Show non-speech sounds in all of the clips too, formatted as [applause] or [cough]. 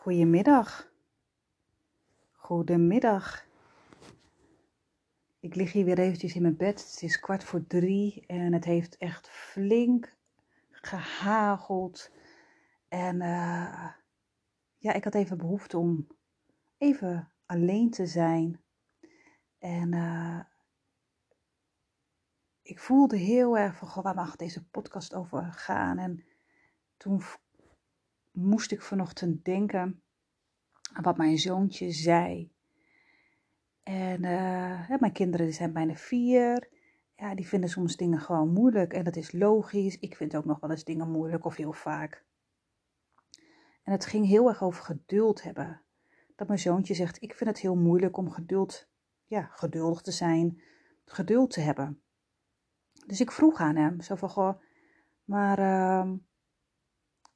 Goedemiddag. Goedemiddag. Ik lig hier weer eventjes in mijn bed. Het is kwart voor drie en het heeft echt flink gehageld. En uh, ja, ik had even behoefte om even alleen te zijn. En uh, ik voelde heel erg van, goh, waar mag deze podcast over gaan? En toen moest ik vanochtend denken aan wat mijn zoontje zei. En uh, mijn kinderen zijn bijna vier. Ja, die vinden soms dingen gewoon moeilijk. En dat is logisch. Ik vind ook nog wel eens dingen moeilijk of heel vaak. En het ging heel erg over geduld hebben. Dat mijn zoontje zegt, ik vind het heel moeilijk om geduld, ja, geduldig te zijn, geduld te hebben. Dus ik vroeg aan hem, zo van, goh, maar uh,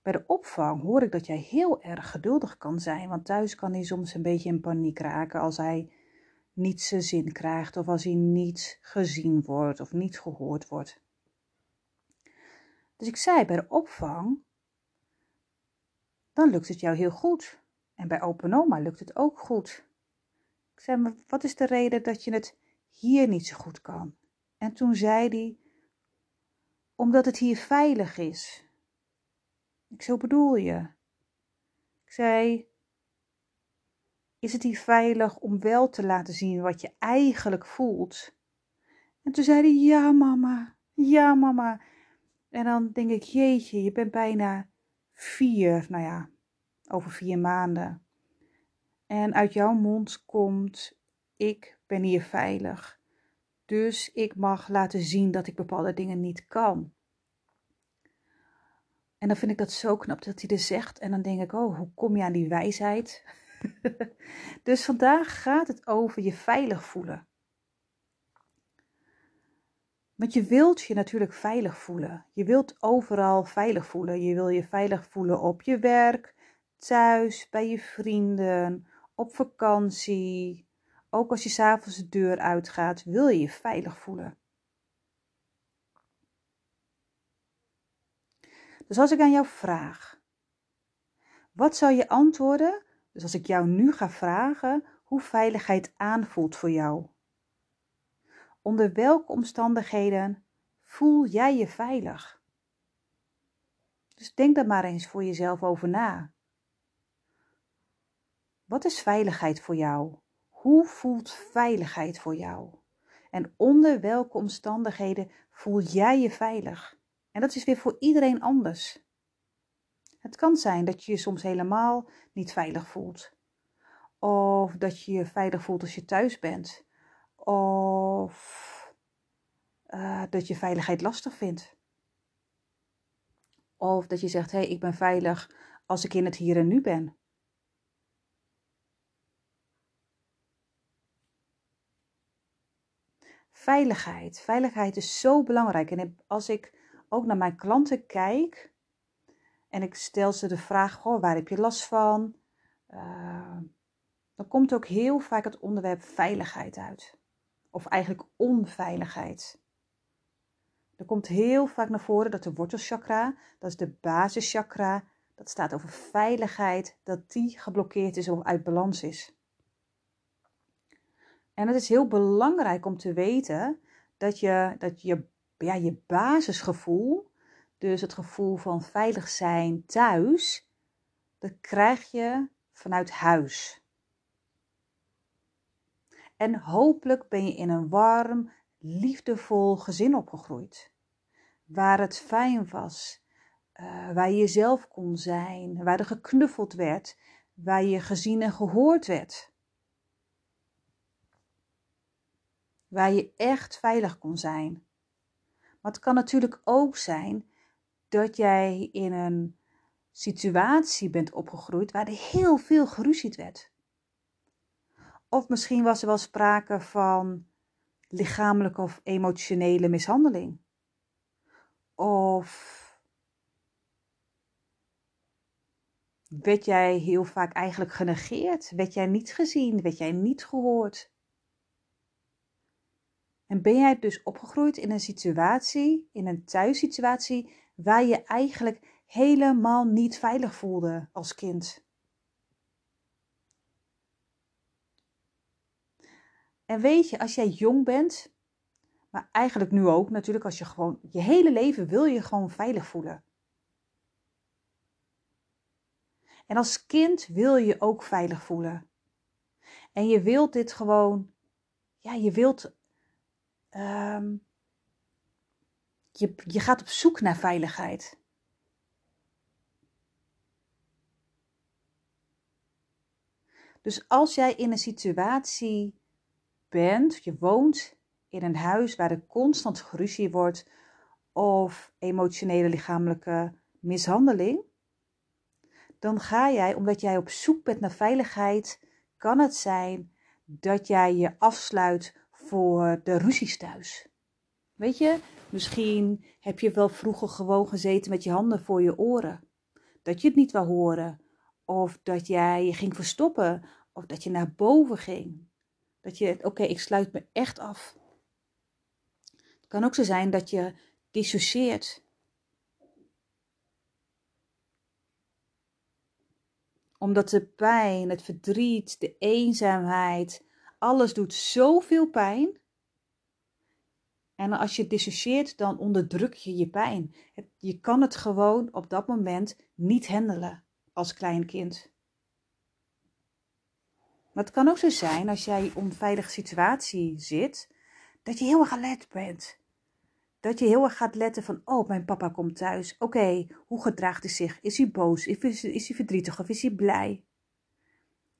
bij de opvang hoor ik dat jij heel erg geduldig kan zijn, want thuis kan hij soms een beetje in paniek raken als hij niet zijn zin krijgt of als hij niet gezien wordt of niet gehoord wordt. Dus ik zei bij de opvang, dan lukt het jou heel goed. En bij open oma lukt het ook goed. Ik zei, wat is de reden dat je het hier niet zo goed kan? En toen zei hij, omdat het hier veilig is. Ik zo bedoel je. Ik zei, is het hier veilig om wel te laten zien wat je eigenlijk voelt? En toen zei hij, ja mama, ja mama. En dan denk ik, jeetje, je bent bijna vier, nou ja, over vier maanden. En uit jouw mond komt, ik ben hier veilig. Dus ik mag laten zien dat ik bepaalde dingen niet kan. En dan vind ik dat zo knap dat hij er zegt. En dan denk ik, oh, hoe kom je aan die wijsheid? [laughs] dus vandaag gaat het over je veilig voelen. Want je wilt je natuurlijk veilig voelen. Je wilt overal veilig voelen. Je wil je veilig voelen op je werk, thuis, bij je vrienden, op vakantie. Ook als je s'avonds de deur uitgaat, wil je je veilig voelen. Dus als ik aan jou vraag, wat zou je antwoorden? Dus als ik jou nu ga vragen hoe veiligheid aanvoelt voor jou. Onder welke omstandigheden voel jij je veilig? Dus denk daar maar eens voor jezelf over na. Wat is veiligheid voor jou? Hoe voelt veiligheid voor jou? En onder welke omstandigheden voel jij je veilig? En dat is weer voor iedereen anders. Het kan zijn dat je je soms helemaal niet veilig voelt. Of dat je je veilig voelt als je thuis bent. Of uh, dat je veiligheid lastig vindt. Of dat je zegt, hé, hey, ik ben veilig als ik in het hier en nu ben. Veiligheid. Veiligheid is zo belangrijk. En als ik ook naar mijn klanten kijk en ik stel ze de vraag: goh, waar heb je last van? Uh, dan komt ook heel vaak het onderwerp veiligheid uit. Of eigenlijk onveiligheid. Er komt heel vaak naar voren dat de wortelchakra, dat is de basischakra, dat staat over veiligheid, dat die geblokkeerd is of uit balans is. En het is heel belangrijk om te weten dat je, dat je ja, je basisgevoel, dus het gevoel van veilig zijn thuis, dat krijg je vanuit huis. En hopelijk ben je in een warm, liefdevol gezin opgegroeid. Waar het fijn was, uh, waar je jezelf kon zijn, waar er geknuffeld werd, waar je gezien en gehoord werd. Waar je echt veilig kon zijn. Maar het kan natuurlijk ook zijn dat jij in een situatie bent opgegroeid waar er heel veel geruzied werd. Of misschien was er wel sprake van lichamelijke of emotionele mishandeling. Of werd jij heel vaak eigenlijk genegeerd? Werd jij niet gezien? Werd jij niet gehoord? En ben jij dus opgegroeid in een situatie, in een thuissituatie, waar je eigenlijk helemaal niet veilig voelde als kind? En weet je, als jij jong bent, maar eigenlijk nu ook natuurlijk, als je gewoon je hele leven wil je gewoon veilig voelen. En als kind wil je ook veilig voelen. En je wilt dit gewoon, ja, je wilt um, je, je gaat op zoek naar veiligheid. Dus als jij in een situatie bent, je woont in een huis waar er constant geruzie wordt of emotionele lichamelijke mishandeling, dan ga jij, omdat jij op zoek bent naar veiligheid, kan het zijn dat jij je afsluit voor de ruzies thuis. Weet je, misschien heb je wel vroeger gewoon gezeten met je handen voor je oren. Dat je het niet wou horen. Of dat jij je ging verstoppen. Of dat je naar boven ging. Dat je, oké, ik sluit me echt af. Het kan ook zo zijn dat je dissocieert. Omdat de pijn, het verdriet, de eenzaamheid, alles doet zoveel pijn. En als je dissocieert, dan onderdruk je je pijn. Je kan het gewoon op dat moment niet handelen als klein kind. Maar het kan ook zo zijn als jij in een onveilige situatie zit, dat je heel erg alert bent. Dat je heel erg gaat letten van, oh, mijn papa komt thuis. Oké, hoe gedraagt hij zich? Is hij boos? Is, is hij verdrietig of is hij blij?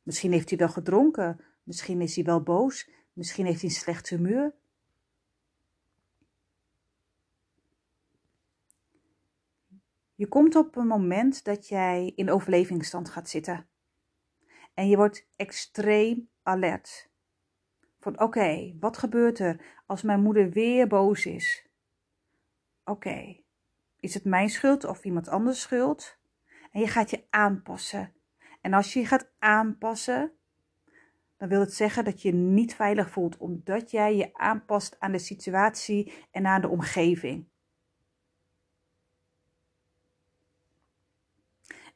Misschien heeft hij wel gedronken. Misschien is hij wel boos. Misschien heeft hij een slecht humeur. Je komt op een moment dat jij in overlevingsstand gaat zitten. En je wordt extreem alert. Van oké, wat gebeurt er als mijn moeder weer boos is? Oké, is het mijn schuld of iemand anders schuld? En je gaat je aanpassen. En als je je gaat aanpassen, dan wil het zeggen dat je niet veilig voelt, omdat jij je aanpast aan de situatie en aan de omgeving.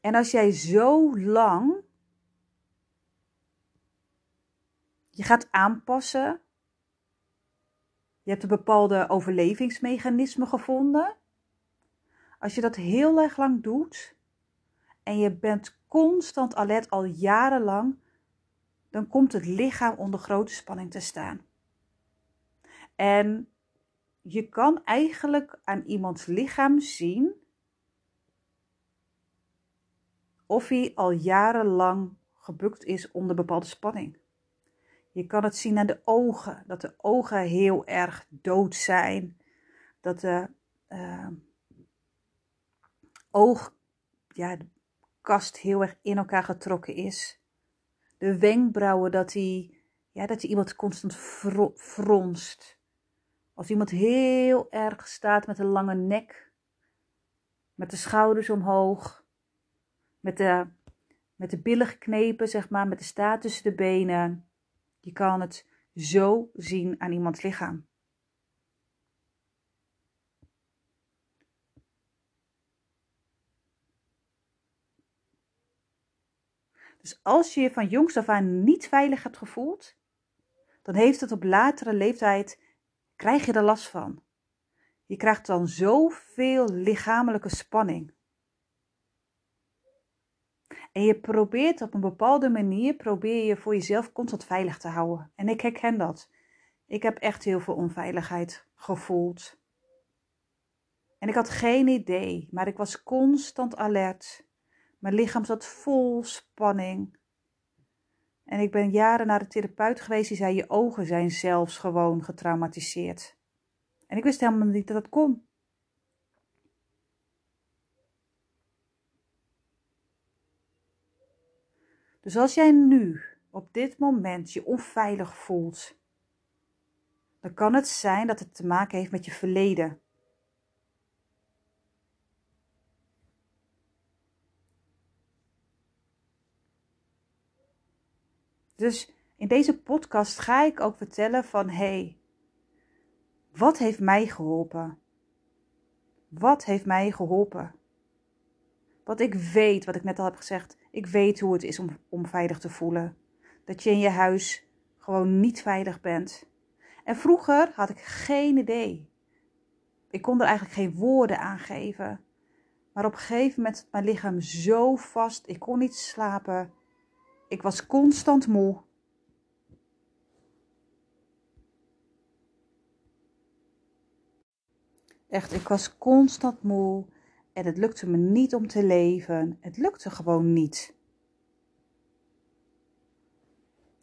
En als jij zo lang Je gaat aanpassen. Je hebt een bepaalde overlevingsmechanisme gevonden. Als je dat heel erg lang doet en je bent constant alert al jarenlang, dan komt het lichaam onder grote spanning te staan. En je kan eigenlijk aan iemands lichaam zien of hij al jarenlang gebukt is onder bepaalde spanning. Je kan het zien aan de ogen, dat de ogen heel erg dood zijn. Dat de uh, oog, ja, de kast heel erg in elkaar getrokken is. De wenkbrauwen, dat hij, ja, dat hij iemand constant fronst. Als iemand heel erg staat met een lange nek, met de schouders omhoog, met de, met de billen geknepen, zeg maar, met de staart tussen de benen. Je kan het zo zien aan iemands lichaam. Dus als je je van jongs af aan niet veilig hebt gevoeld, dan heeft het op latere leeftijd, krijg je er last van. Je krijgt dan zoveel lichamelijke spanning. En je probeert op een bepaalde manier, probeer je voor jezelf constant veilig te houden. En ik herken dat. Ik heb echt heel veel onveiligheid gevoeld. En ik had geen idee, maar ik was constant alert. Mijn lichaam zat vol spanning. En ik ben jaren naar de therapeut geweest die zei: Je ogen zijn zelfs gewoon getraumatiseerd. En ik wist helemaal niet dat dat kon. Dus als jij nu op dit moment je onveilig voelt, dan kan het zijn dat het te maken heeft met je verleden. Dus in deze podcast ga ik ook vertellen van hey, wat heeft mij geholpen? Wat heeft mij geholpen? Wat ik weet, wat ik net al heb gezegd, ik weet hoe het is om, om veilig te voelen. Dat je in je huis gewoon niet veilig bent. En vroeger had ik geen idee. Ik kon er eigenlijk geen woorden aan geven. Maar op een gegeven moment zat mijn lichaam zo vast. Ik kon niet slapen. Ik was constant moe. Echt, ik was constant moe. En het lukte me niet om te leven. Het lukte gewoon niet.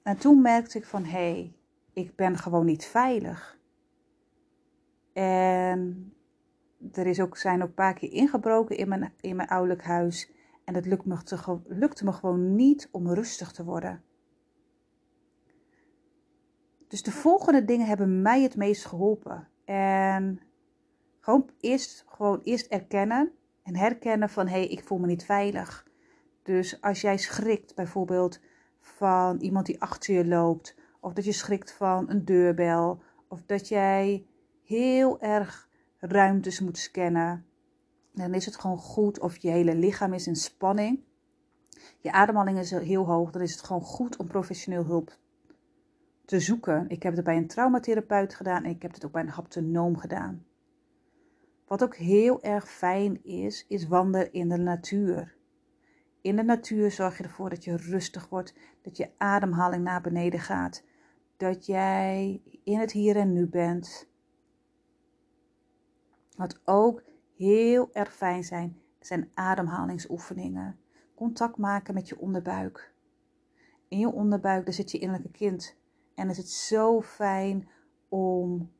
En toen merkte ik van, hé, hey, ik ben gewoon niet veilig. En er is ook, zijn ook een paar keer ingebroken in mijn, in mijn ouderlijk huis. En het lukte me, lukte me gewoon niet om rustig te worden. Dus de volgende dingen hebben mij het meest geholpen. En gewoon eerst, gewoon eerst erkennen en herkennen van hé, hey, ik voel me niet veilig. Dus als jij schrikt bijvoorbeeld van iemand die achter je loopt, of dat je schrikt van een deurbel, of dat jij heel erg ruimtes moet scannen, dan is het gewoon goed of je hele lichaam is in spanning. Je ademhaling is heel hoog, dan is het gewoon goed om professioneel hulp te zoeken. Ik heb het bij een traumatherapeut gedaan en ik heb het ook bij een haptonoom gedaan. Wat ook heel erg fijn is, is wandelen in de natuur. In de natuur zorg je ervoor dat je rustig wordt, dat je ademhaling naar beneden gaat, dat jij in het hier en nu bent. Wat ook heel erg fijn zijn, zijn ademhalingsoefeningen. Contact maken met je onderbuik. In je onderbuik, daar zit je innerlijke kind. En is het zo fijn om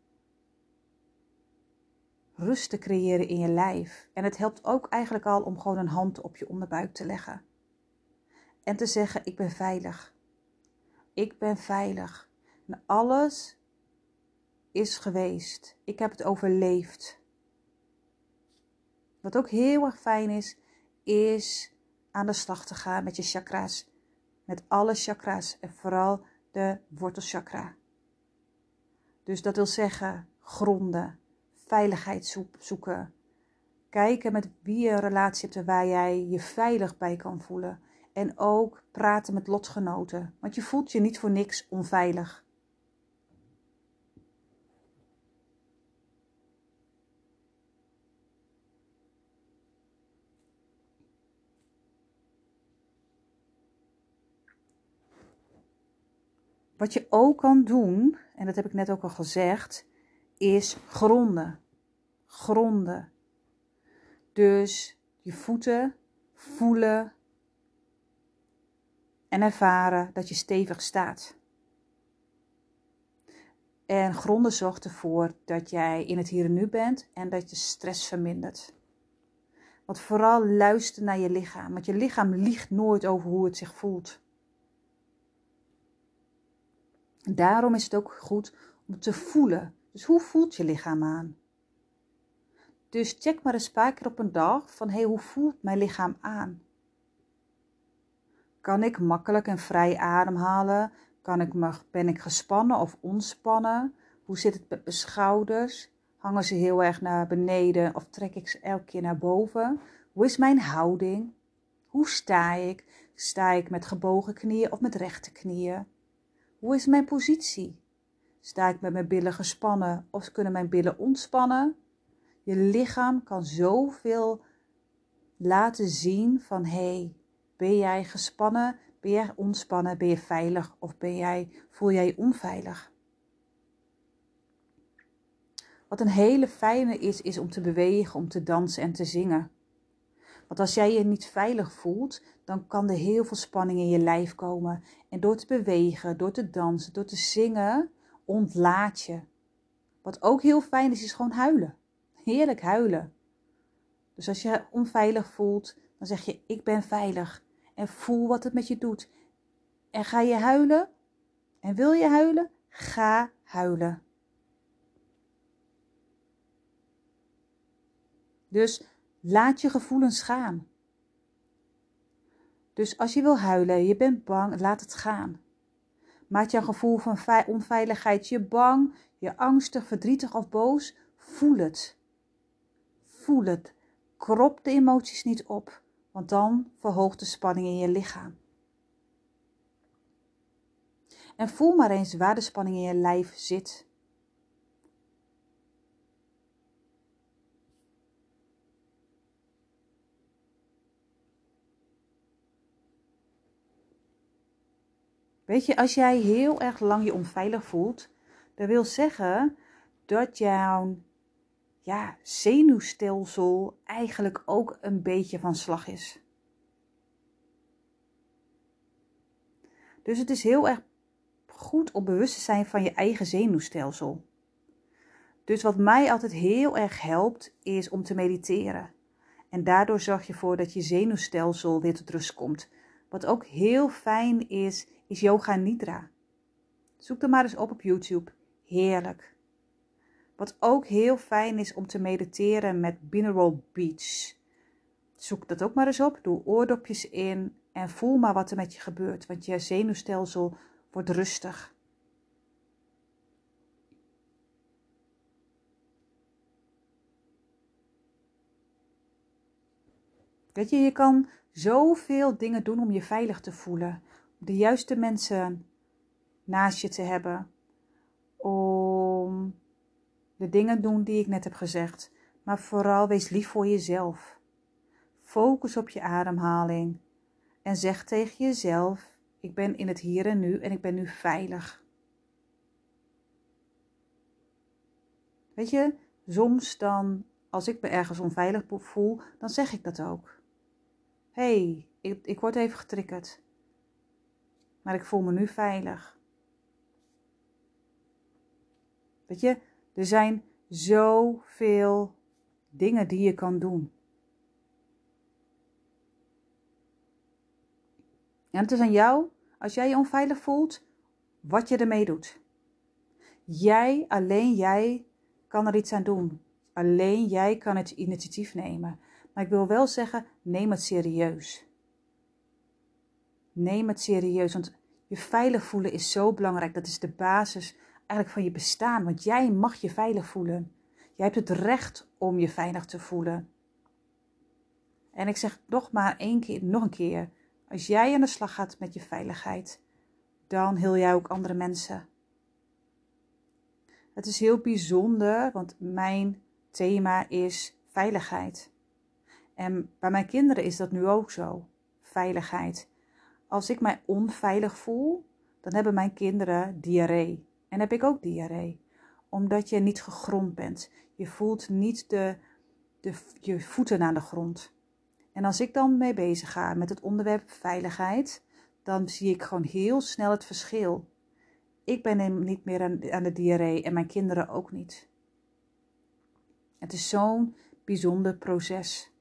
rust te creëren in je lijf. En het helpt ook eigenlijk al om gewoon een hand op je onderbuik te leggen. En te zeggen: Ik ben veilig. Ik ben veilig. En alles is geweest. Ik heb het overleefd. Wat ook heel erg fijn is, is aan de slag te gaan met je chakra's. Met alle chakra's en vooral de wortelchakra. Dus dat wil zeggen gronden, veiligheid zoeken. Kijken met wie je een relatie hebt waar jij je veilig bij kan voelen. En ook praten met lotgenoten, want je voelt je niet voor niks onveilig. Wat je ook kan doen, en dat heb ik net ook al gezegd, is gronden. Gronden. Dus je voeten voelen en ervaren dat je stevig staat. En gronden zorgt ervoor dat jij in het hier en nu bent en dat je stress vermindert. Want vooral luister naar je lichaam, want je lichaam liegt nooit over hoe het zich voelt. Daarom is het ook goed om te voelen. Dus hoe voelt je lichaam aan? Dus check maar eens een paar keer op een dag van hey, hoe voelt mijn lichaam aan? Kan ik makkelijk en vrij ademhalen? Kan ik ben ik gespannen of ontspannen? Hoe zit het met mijn schouders? Hangen ze heel erg naar beneden of trek ik ze elke keer naar boven? Hoe is mijn houding? Hoe sta ik? Sta ik met gebogen knieën of met rechte knieën? Hoe is mijn positie? Sta ik met mijn billen gespannen of kunnen mijn billen ontspannen? Je lichaam kan zoveel laten zien van hé, hey, ben jij gespannen? Ben jij ontspannen? Ben je veilig of ben jij, voel jij je onveilig? Wat een hele fijne is, is om te bewegen, om te dansen en te zingen. Want als jij je niet veilig voelt, dan kan er heel veel spanning in je lijf komen. En door te bewegen, door te dansen, door te zingen, ontlaat je. Wat ook heel fijn is, is gewoon huilen. Heerlijk huilen. Dus als je onveilig voelt, dan zeg je: Ik ben veilig. En voel wat het met je doet. En ga je huilen? En wil je huilen? Ga huilen. Dus laat je gevoelens gaan. Dus als je wil huilen, je bent bang, laat het gaan. Maakt je een gevoel van onveiligheid je bang, je angstig, verdrietig of boos? Voel het. Voel het. Krop de emoties niet op, want dan verhoogt de spanning in je lichaam. En voel maar eens waar de spanning in je lijf zit. Weet je, als jij heel erg lang je onveilig voelt, dat wil zeggen dat jouw ja, zenuwstelsel eigenlijk ook een beetje van slag is. Dus het is heel erg goed om bewust te zijn van je eigen zenuwstelsel. Dus wat mij altijd heel erg helpt, is om te mediteren. En daardoor zorg je ervoor dat je zenuwstelsel weer tot rust komt. Wat ook heel fijn is, is yoga nidra. Zoek er maar eens op op YouTube. Heerlijk. Wat ook heel fijn is om te mediteren met binaural beats. Zoek dat ook maar eens op. Doe oordopjes in en voel maar wat er met je gebeurt. Want je zenuwstelsel wordt rustig. Weet je, je kan zoveel dingen doen om je veilig te voelen. Om de juiste mensen naast je te hebben. Om de dingen doen die ik net heb gezegd. Maar vooral wees lief voor jezelf. Focus op je ademhaling. En zeg tegen jezelf: Ik ben in het hier en nu en ik ben nu veilig. Weet je, soms dan, als ik me ergens onveilig voel, dan zeg ik dat ook. Hey, ik, ik word even getriggerd. Maar ik voel me nu veilig. Weet je, er zijn zoveel dingen die je kan doen. En het is aan jou, als jij je onveilig voelt, wat je ermee doet. Jij, alleen jij, kan er iets aan doen. Alleen jij kan het initiatief nemen. Maar ik wil wel zeggen, neem het serieus. Neem het serieus, want je veilig voelen is zo belangrijk. Dat is de basis eigenlijk van je bestaan, want jij mag je veilig voelen. Jij hebt het recht om je veilig te voelen. En ik zeg nog maar één keer, nog een keer, als jij aan de slag gaat met je veiligheid, dan heel jij ook andere mensen. Het is heel bijzonder, want mijn thema is veiligheid. En bij mijn kinderen is dat nu ook zo. Veiligheid. Als ik mij onveilig voel, dan hebben mijn kinderen diarree. En heb ik ook diarree. Omdat je niet gegrond bent. Je voelt niet de, de, je voeten aan de grond. En als ik dan mee bezig ga met het onderwerp veiligheid, dan zie ik gewoon heel snel het verschil. Ik ben niet meer aan, aan de diarree en mijn kinderen ook niet. Het is zo'n bijzonder proces.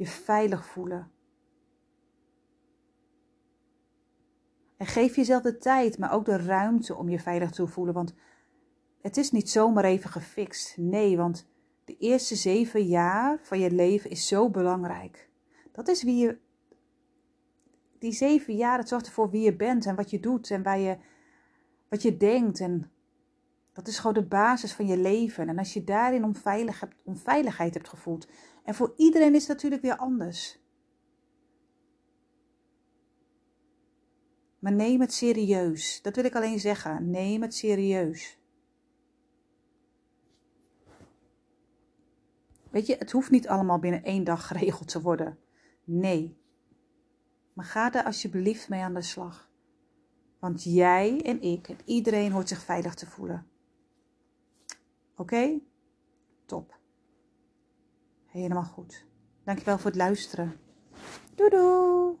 Je veilig voelen. En geef jezelf de tijd, maar ook de ruimte om je veilig te voelen. Want het is niet zomaar even gefixt. Nee, want de eerste zeven jaar van je leven is zo belangrijk. Dat is wie je. Die zeven jaar, het zorgt ervoor wie je bent en wat je doet en waar je, wat je denkt. En dat is gewoon de basis van je leven. En als je daarin onveilig hebt, onveiligheid hebt gevoeld. En voor iedereen is het natuurlijk weer anders. Maar neem het serieus. Dat wil ik alleen zeggen. Neem het serieus. Weet je, het hoeft niet allemaal binnen één dag geregeld te worden. Nee. Maar ga daar alsjeblieft mee aan de slag. Want jij en ik en iedereen hoort zich veilig te voelen. Oké? Top. Helemaal goed. Dankjewel voor het luisteren. Doei doei!